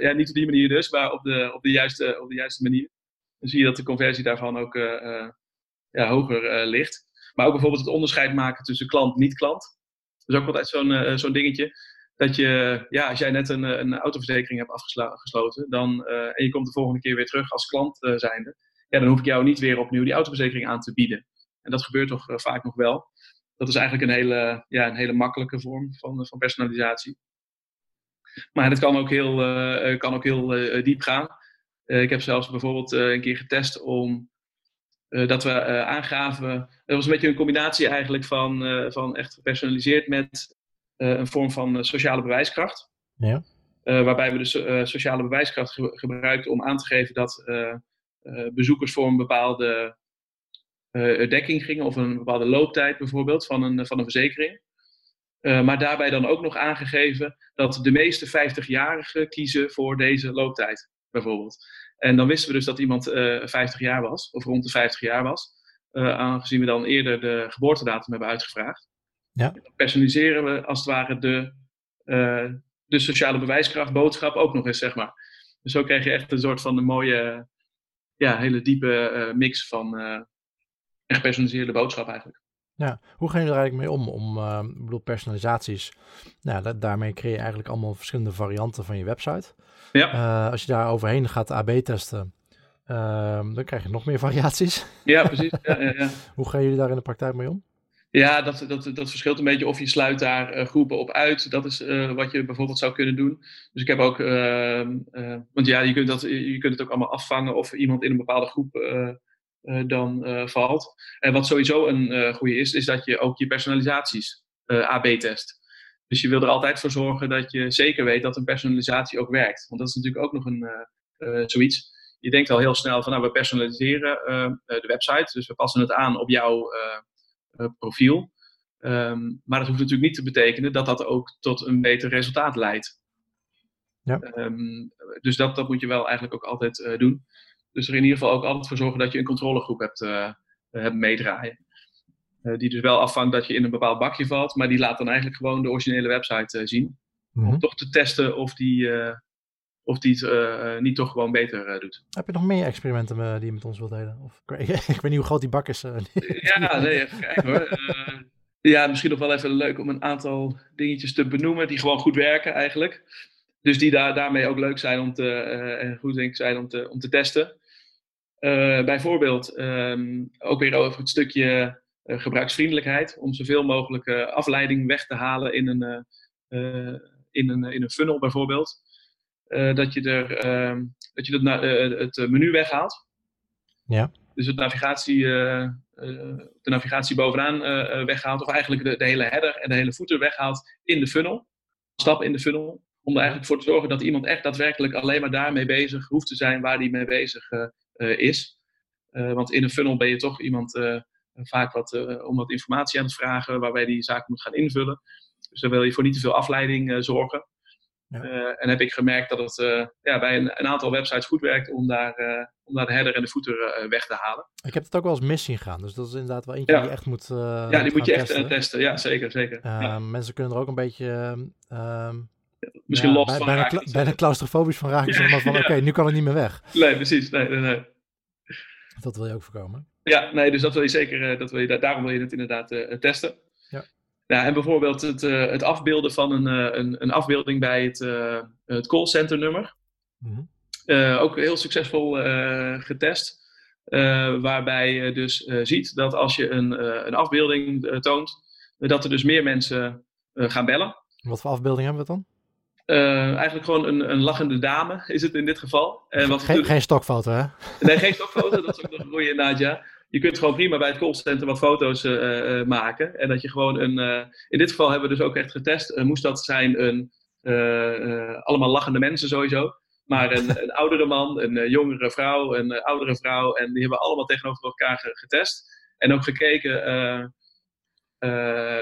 ja, niet op die manier dus, maar op de, op de, juiste, op de juiste manier. Dan zie je dat de conversie daarvan ook ja, hoger ligt. Maar ook bijvoorbeeld het onderscheid maken tussen klant en niet-klant. Dat is ook altijd zo'n zo'n dingetje. Dat je, ja, als jij net een, eh, een autoverzekering hebt afgesloten dan, en je komt de volgende keer weer terug als klant uh, zijnde, ja, dan hoef ik jou niet weer opnieuw die autoverzekering aan te bieden. En dat gebeurt toch vaak nog wel. Dat is eigenlijk een hele, ja, een hele makkelijke vorm van, van personalisatie. Maar het kan ook heel, kan ook heel diep gaan. ik heb zelfs bijvoorbeeld een keer getest om dat we aangaven. Het was een beetje een combinatie eigenlijk van, van echt gepersonaliseerd met een vorm van sociale bewijskracht. Ja. waarbij we de sociale bewijskracht ge gebruikten om aan te geven dat bezoekers voor een bepaalde dekking gingen, of een bepaalde looptijd bijvoorbeeld van een, van een verzekering. maar daarbij dan ook nog aangegeven dat de meeste 50-jarigen kiezen voor deze looptijd, bijvoorbeeld. En dan wisten we dus dat iemand uh, eh, 50 jaar was, of rond de 50 jaar was, uh, aangezien we dan eerder de geboortedatum hebben uitgevraagd. Ja. Dan personaliseren we als het ware de, de sociale bewijskracht boodschap ook nog eens, zeg maar. Dus zo krijg je echt een soort van een mooie, ja, hele diepe mix van een gepersonaliseerde boodschap eigenlijk. Ja, hoe gaan jullie er eigenlijk mee om? om ik bedoel, personalisaties, nou, daarmee creëer je eigenlijk allemaal verschillende varianten van je website. Ja. Uh, als je daar overheen gaat AB testen, uh, dan krijg je nog meer variaties. Ja, precies. Ja, ja, ja. Hoe gaan jullie daar in de praktijk mee om? Ja, dat, dat, dat verschilt een beetje of je sluit daar uh, groepen op uit. Dat is uh, wat je bijvoorbeeld zou kunnen doen. Dus ik heb ook, ehm, want ja, je kunt, dat, je kunt het ook allemaal afvangen of iemand in een bepaalde groep dan valt. En wat sowieso een goede is, is dat je ook je personalisaties AB test. Dus je wil er altijd voor zorgen dat je zeker weet dat een personalisatie ook werkt. Want dat is natuurlijk ook nog een, zoiets. Je denkt al heel snel van nou, we personaliseren uh, de website. Dus we passen het aan op jouw profiel. Um, maar dat hoeft natuurlijk niet te betekenen dat dat ook tot een beter resultaat leidt. Ja. Um, dus dat, dat moet je wel eigenlijk ook altijd doen. Dus er in ieder geval ook altijd voor zorgen dat je een controlegroep hebt, hebt meedraaien. Uh, die dus wel afvangt dat je in een bepaald bakje valt, maar die laat dan eigenlijk gewoon de originele website uh, zien. Mm -hmm. Om toch te testen of die, of die het niet toch gewoon beter doet. Heb je nog meer experimenten die je met ons wilt delen? Of, ik, ik weet niet hoe groot die bak is. ja, nee, even kijken hoor. ja, misschien nog wel even leuk om een aantal dingetjes te benoemen die gewoon goed werken eigenlijk. Dus die daar, daarmee ook leuk zijn om te, en goed denk ik zijn om te, om te testen. Bijvoorbeeld um, ook weer over het stukje eh, gebruiksvriendelijkheid, om zoveel mogelijk eh, afleiding weg te halen in een, eh, in een, in een funnel bijvoorbeeld. dat je, er, ehm, dat je het, het menu weghaalt. Ja. Dus het navigatie, de navigatie bovenaan weghaalt, of eigenlijk de, de, hele header en de hele footer weghaalt in de funnel. Stap in de funnel. Om er eigenlijk voor te zorgen dat iemand echt daadwerkelijk alleen maar daarmee bezig hoeft te zijn waar hij mee bezig is. want in een funnel ben je toch iemand vaak wat, om wat informatie aan het vragen waarbij die zaken moet gaan invullen. Dus dan wil je voor niet te veel afleiding uh, zorgen. en heb ik gemerkt dat het ja, bij een, een, aantal websites goed werkt om daar, om daar de header en de footer weg te halen. Ik heb het ook wel eens mis zien gaan, dus dat is inderdaad wel eentje die je echt moet Ja, die moet je echt testen, ja zeker. zeker. Mensen kunnen er ook een beetje... Misschien ja, los van bijna, raken. Bijna claustrofobisch van raken, zeg maar van oké, nu kan het niet meer weg. Nee, precies. Nee, nee, nee. Dat wil je ook voorkomen. Ja, nee, dus dat wil je zeker, dat wil je, daarom wil je het inderdaad uh, testen. Ja. ja, en bijvoorbeeld het, uh, het afbeelden van een, uh, een, een afbeelding bij het, het callcenter nummer. Mm -hmm. ook heel succesvol getest. waarbij je dus ziet dat als je een, een afbeelding toont, dat er dus meer mensen gaan bellen. Wat voor afbeelding hebben we dan? Uh, eigenlijk gewoon een, een lachende dame is het in dit geval. En wat geen, geen stokfoto, hè? Nee, geen stokfoto. dat is ook nog een goede Nadja. Je kunt gewoon prima bij het callcenter wat foto's uh, uh, maken. En dat je gewoon een... in dit geval hebben we dus ook echt getest. moest dat zijn een... allemaal lachende mensen sowieso. Maar een, een oudere man, een jongere vrouw, een oudere vrouw. En die hebben allemaal tegenover elkaar getest. En ook gekeken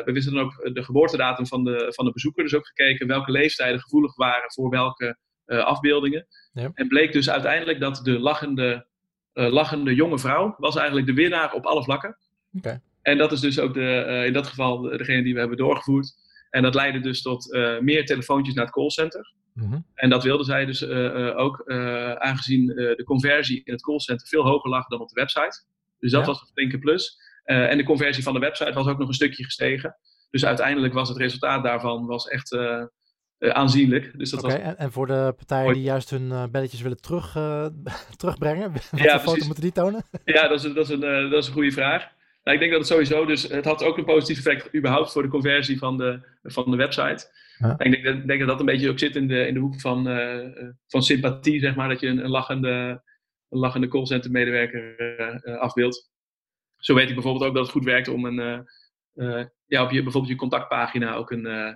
we wisten dan ook de geboortedatum van de, van de bezoeker. Dus ook gekeken welke leeftijden gevoelig waren voor welke uh, afbeeldingen. Ja. En bleek dus uiteindelijk dat de lachende, lachende jonge vrouw was eigenlijk de winnaar op alle vlakken. Okay. En dat is dus ook de, in dat geval degene die we hebben doorgevoerd. En dat leidde dus tot meer telefoontjes naar het callcenter. -hmm. En dat wilden zij dus ook, aangezien de conversie in het callcenter veel hoger lag dan op de website. Dus dat ja. was een flinke plus. Uh, en de conversie van de website was ook nog een stukje gestegen. Dus uiteindelijk was het resultaat daarvan was echt uh, uh, aanzienlijk. Dus dat okay, was... en, en, voor de partijen die juist hun belletjes willen terug, terugbrengen, wat ja, foto moeten die tonen? Ja, dat is, dat is, een, dat is een goede vraag. Nou, ik denk dat het sowieso, dus het had ook een positief effect überhaupt voor de conversie van de, van de website. Ja. Ik denk, dat, denk dat dat een beetje ook zit in de, in de hoek van, van sympathie, zeg maar, dat je een, een lachende, een lachende callcenter medewerker afbeeldt. Zo weet ik bijvoorbeeld ook dat het goed werkt om een, uh, ja, op je, bijvoorbeeld je contactpagina ook een, uh,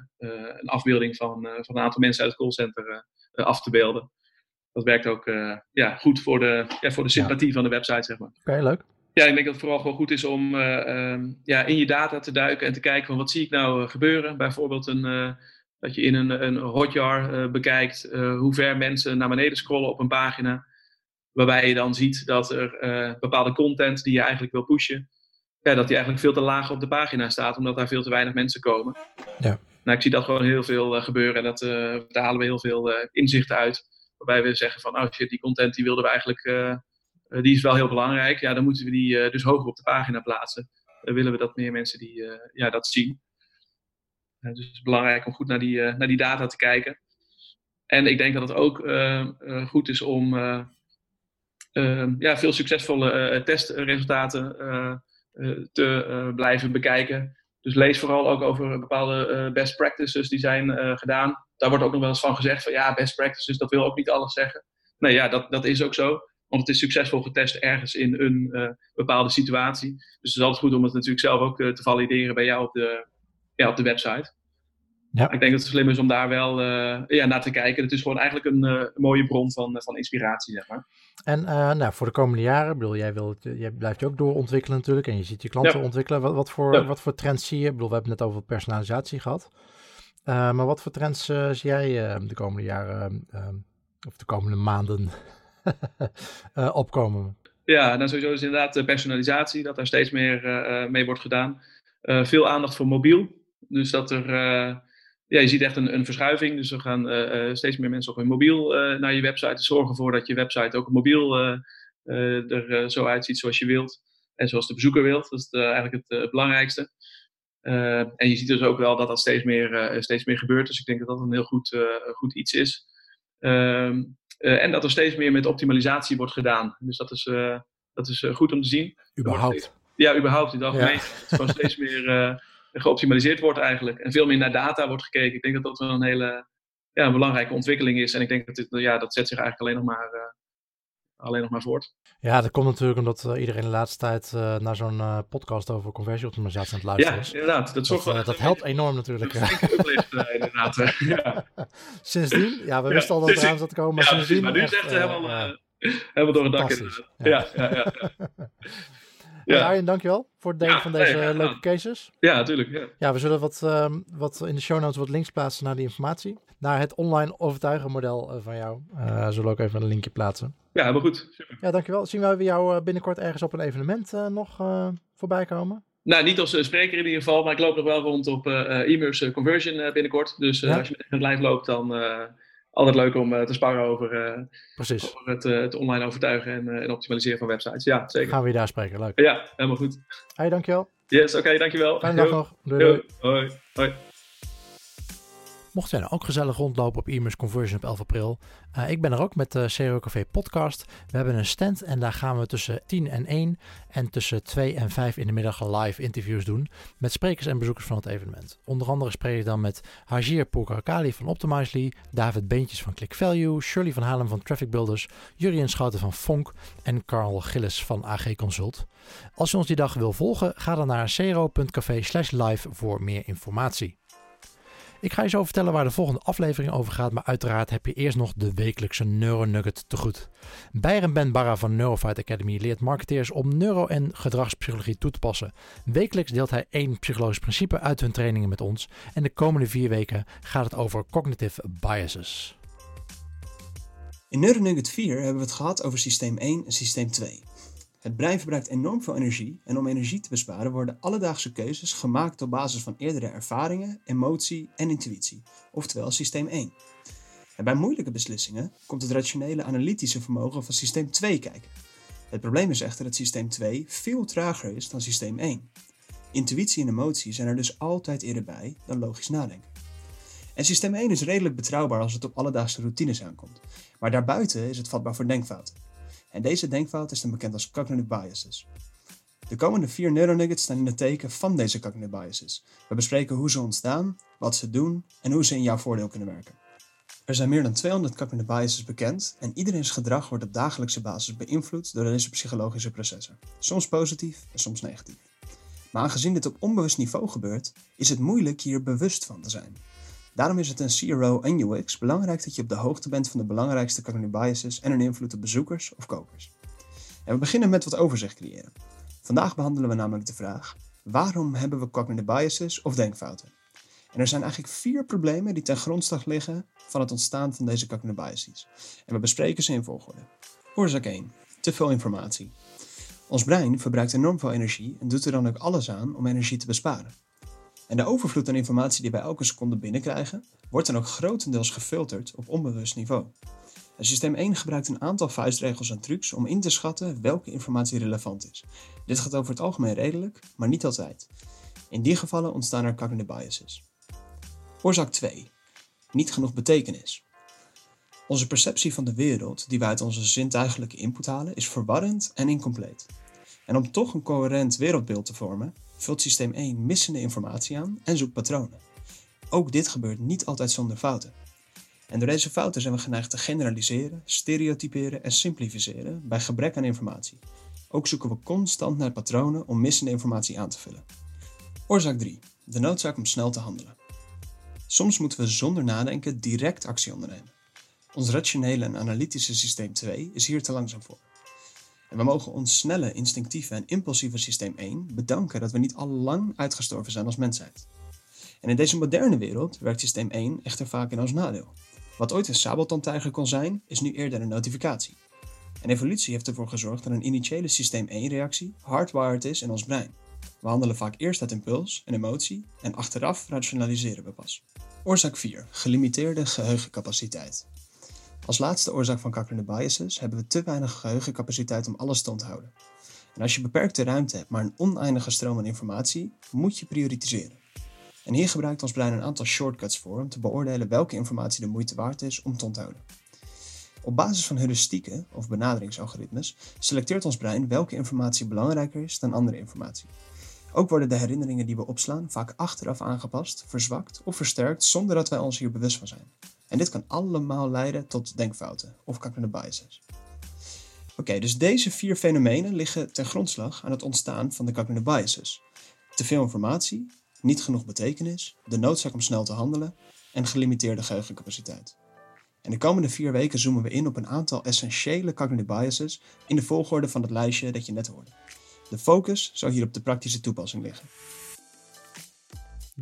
een afbeelding van, van een aantal mensen uit het callcenter af te beelden. Dat werkt ook ja, goed voor de, ja, voor de sympathie van de website, zeg maar. Oké, leuk. Ja, ik denk dat het vooral gewoon goed is om um, ja, in je data te duiken en te kijken van wat zie ik nou gebeuren. Bijvoorbeeld een, dat je in een, een hotjar bekijkt hoe ver mensen naar beneden scrollen op een pagina. Waarbij je dan ziet dat er uh, bepaalde content die je eigenlijk wil pushen, ja, dat die eigenlijk veel te laag op de pagina staat, omdat daar veel te weinig mensen komen. Ja. Nou, ik zie dat gewoon heel veel uh, gebeuren en dat, uh, daar halen we heel veel inzichten uit. Waarbij we zeggen van, oh shit, die content die wilden we eigenlijk, die is wel heel belangrijk. Ja, dan moeten we die dus hoger op de pagina plaatsen. Dan willen we dat meer mensen die, ja, dat zien. dus het is belangrijk om goed naar die, naar die data te kijken. En ik denk dat het ook goed is om ja, veel succesvolle eh, testresultaten eh, eh, te blijven bekijken. Dus lees vooral ook over bepaalde best practices die zijn gedaan. Daar wordt ook nog wel eens van gezegd van ja, best practices, dat wil ook niet alles zeggen. Nee, ja, dat, dat is ook zo. Want het is succesvol getest ergens in een bepaalde situatie. Dus het is altijd goed om het natuurlijk zelf ook te valideren bij jou op de, ja, op de website. Ja. Ik denk dat het slim is om daar wel uh, ja, naar te kijken. Het is gewoon eigenlijk een mooie bron van, van inspiratie, zeg maar. En uh, nou, voor de komende jaren, bedoel, jij, wilt, jij blijft je ook doorontwikkelen natuurlijk en je ziet je klanten ja. ontwikkelen. Wat, wat, voor, ja. wat voor trends zie je? Ik bedoel, we hebben het net over personalisatie gehad. maar wat voor trends zie jij de komende jaren, of de komende maanden opkomen? Ja, nou sowieso is inderdaad personalisatie, dat daar steeds meer mee wordt gedaan. veel aandacht voor mobiel. Dus dat er ja, je ziet echt een, een verschuiving. Dus er gaan uh, steeds meer mensen op hun mobiel uh, naar je website. Zorgen ervoor dat je website ook op mobiel er zo uitziet zoals je wilt. En zoals de bezoeker wilt. Dat is eigenlijk het, belangrijkste. en je ziet dus ook wel dat dat steeds meer, steeds meer gebeurt. Dus ik denk dat dat een heel goed, goed iets is. Ehm, en dat er steeds meer met optimalisatie wordt gedaan. Dus dat is, dat is goed om te zien. Überhaupt. Ja, überhaupt in het algemeen. Ja. Het is gewoon steeds meer geoptimaliseerd wordt eigenlijk. En veel meer naar data wordt gekeken. Ik denk dat dat wel een hele ja, een belangrijke ontwikkeling is. En ik denk dat dit, ja, dat zet zich eigenlijk alleen nog maar, uh, alleen nog maar voort. Ja, dat komt natuurlijk omdat uh, iedereen de laatste tijd uh, naar zo'n podcast over conversieoptimalisatie aan het luisteren is. Ja, inderdaad. Dat, zorgt dat, dat helpt enorm natuurlijk. Dat inderdaad. ja. Sindsdien, ja, we ja, wisten al dat er aan zat te komen, maar ja, sindsdien... Maar nu is echt helemaal, helemaal door het dak. Ja, ja, ja. ja. Arjen, dankjewel voor het delen van deze leuke cases. Ja, natuurlijk. Ja. ja, we zullen wat, um, wat in de show notes wat links plaatsen naar die informatie. Naar het online overtuigen model van jou. Uh, zullen we ook even een linkje plaatsen. Ja, helemaal goed. Super. Ja, dankjewel. Zien we jou binnenkort ergens op een evenement nog voorbij komen? Nou, niet als spreker in ieder geval, maar ik loop nog wel rond op e-mails conversion binnenkort. Dus als je met het live loopt, dan altijd leuk om uh, te sparren over, uh, Precies. over het, uh, het, online overtuigen en, en, optimaliseren van websites. Ja, zeker. Gaan we je daar spreken, leuk. Ja, helemaal goed. Hey, dankjewel. Yes, oké, okay, dankjewel. Fijne dag nog. Doei, doei. Hoi. Hoi. Mocht jij nou ook gezellig rondlopen op e-mails conversion op 11 april. Uh, ik ben er ook met de CRO Café podcast. We hebben een stand en daar gaan we tussen 10 en 1 en tussen 2 en 5 in de middag live interviews doen met sprekers en bezoekers van het evenement. Onder andere spreek ik dan met Hajir Pourkakali van Optimizely, David Beentjes van Click Value, Shirley van Halen van Traffic Builders, Jurien Schouten van Fonk en Carl Gillis van AG Consult. Als je ons die dag wil volgen, ga dan naar cro.café live voor meer informatie. Ik ga je zo vertellen waar de volgende aflevering over gaat, maar uiteraard heb je eerst nog de wekelijkse Neuronugget te goed. Byron Ben Barra van Neurofight Academy leert marketeers om neuro- en gedragspsychologie toe te passen. Wekelijks deelt hij één psychologisch principe uit hun trainingen met ons en de komende vier weken gaat het over cognitive biases. In Neuronugget 4 hebben we het gehad over systeem 1 en systeem 2. Het brein verbruikt enorm veel energie en om energie te besparen worden alledaagse keuzes gemaakt op basis van eerdere ervaringen, emotie en intuïtie, oftewel systeem 1. En bij moeilijke beslissingen komt het rationele analytische vermogen van systeem 2 kijken. Het probleem is echter dat systeem 2 veel trager is dan systeem 1. Intuïtie en emotie zijn er dus altijd eerder bij dan logisch nadenken. En systeem 1 is redelijk betrouwbaar als het op alledaagse routines aankomt, maar daarbuiten is het vatbaar voor denkfouten. En deze denkfout is dan bekend als cognitive biases. De komende vier neuronuggets staan in het teken van deze cognitive biases. We bespreken hoe ze ontstaan, wat ze doen en hoe ze in jouw voordeel kunnen werken. Er zijn meer dan 200 cognitive biases bekend en iedereen's gedrag wordt op dagelijkse basis beïnvloed door deze psychologische processen. Soms positief en soms negatief. Maar aangezien dit op onbewust niveau gebeurt, is het moeilijk hier bewust van te zijn. Daarom is het een CRO en UX belangrijk dat je op de hoogte bent van de belangrijkste cognitive biases en hun invloed op bezoekers of kopers. En we beginnen met wat overzicht creëren. Vandaag behandelen we namelijk de vraag: waarom hebben we cognitive biases of denkfouten? En er zijn eigenlijk vier problemen die ten grondslag liggen van het ontstaan van deze cognitive biases. En we bespreken ze in volgorde. Oorzaak 1: te veel informatie. Ons brein verbruikt enorm veel energie en doet er dan ook alles aan om energie te besparen. En de overvloed aan informatie die wij elke seconde binnenkrijgen, wordt dan ook grotendeels gefilterd op onbewust niveau. En systeem 1 gebruikt een aantal vuistregels en trucs om in te schatten welke informatie relevant is. Dit gaat over het algemeen redelijk, maar niet altijd. In die gevallen ontstaan er cognitive biases. Oorzaak 2. Niet genoeg betekenis. Onze perceptie van de wereld, die wij uit onze zintuigelijke input halen, is verwarrend en incompleet. En om toch een coherent wereldbeeld te vormen, vult systeem 1 missende informatie aan en zoekt patronen. Ook dit gebeurt niet altijd zonder fouten. En door deze fouten zijn we geneigd te generaliseren, stereotyperen en simplificeren bij gebrek aan informatie. Ook zoeken we constant naar patronen om missende informatie aan te vullen. Oorzaak 3. De noodzaak om snel te handelen. Soms moeten we zonder nadenken direct actie ondernemen. Ons rationele en analytische systeem 2 is hier te langzaam voor. En we mogen ons snelle, instinctieve en impulsieve systeem 1 bedanken dat we niet al lang uitgestorven zijn als mensheid. En in deze moderne wereld werkt systeem 1 echter vaak in ons nadeel. Wat ooit een sabeltandtijger kon zijn, is nu eerder een notificatie. En evolutie heeft ervoor gezorgd dat een initiële systeem 1-reactie hardwired is in ons brein. We handelen vaak eerst uit impuls en emotie en achteraf rationaliseren we pas. Oorzaak 4. Gelimiteerde geheugencapaciteit. Als laatste oorzaak van cognitive biases hebben we te weinig geheugencapaciteit om alles te onthouden. En als je beperkte ruimte hebt, maar een oneindige stroom aan informatie, moet je prioritiseren. En hier gebruikt ons brein een aantal shortcuts voor om te beoordelen welke informatie de moeite waard is om te onthouden. Op basis van heuristieken of benaderingsalgoritmes selecteert ons brein welke informatie belangrijker is dan andere informatie. Ook worden de herinneringen die we opslaan vaak achteraf aangepast, verzwakt of versterkt zonder dat wij ons hier bewust van zijn. En dit kan allemaal leiden tot denkfouten of cognitive biases. Oké, dus deze vier fenomenen liggen ten grondslag aan het ontstaan van de cognitive biases. Te veel informatie, niet genoeg betekenis, de noodzaak om snel te handelen en gelimiteerde geheugencapaciteit. En de komende vier weken zoomen we in op een aantal essentiële cognitive biases in de volgorde van het lijstje dat je net hoorde. De focus zal hier op de praktische toepassing liggen.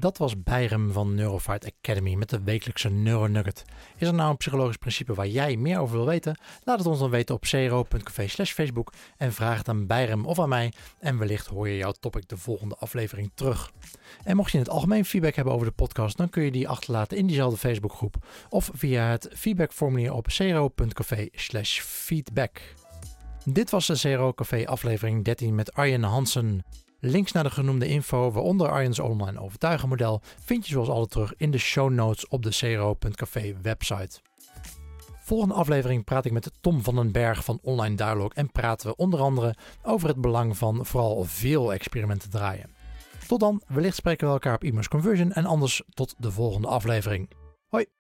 Dat was Bijrem van Neurofight Academy met de wekelijkse Neuronugget. Is er nou een psychologisch principe waar jij meer over wil weten? Laat het ons dan weten op cro.café slash Facebook en vraag het aan Bijrem of aan mij en wellicht hoor je jouw topic de volgende aflevering terug. En mocht je in het algemeen feedback hebben over de podcast, dan kun je die achterlaten in diezelfde Facebookgroep of via het feedbackformulier op cro.café slash feedback. Dit was de CRO Café aflevering 13 met Arjen Hansen. Links naar de genoemde info, waaronder Arjen's online overtuigenmodel, vind je zoals altijd terug in de show notes op de cro.café website. Volgende aflevering praat ik met Tom van den Berg van Online Dialog en praten we onder andere over het belang van vooral veel experimenten draaien. Tot dan, wellicht spreken we elkaar op e-mails conversion en anders tot de volgende aflevering. Hoi!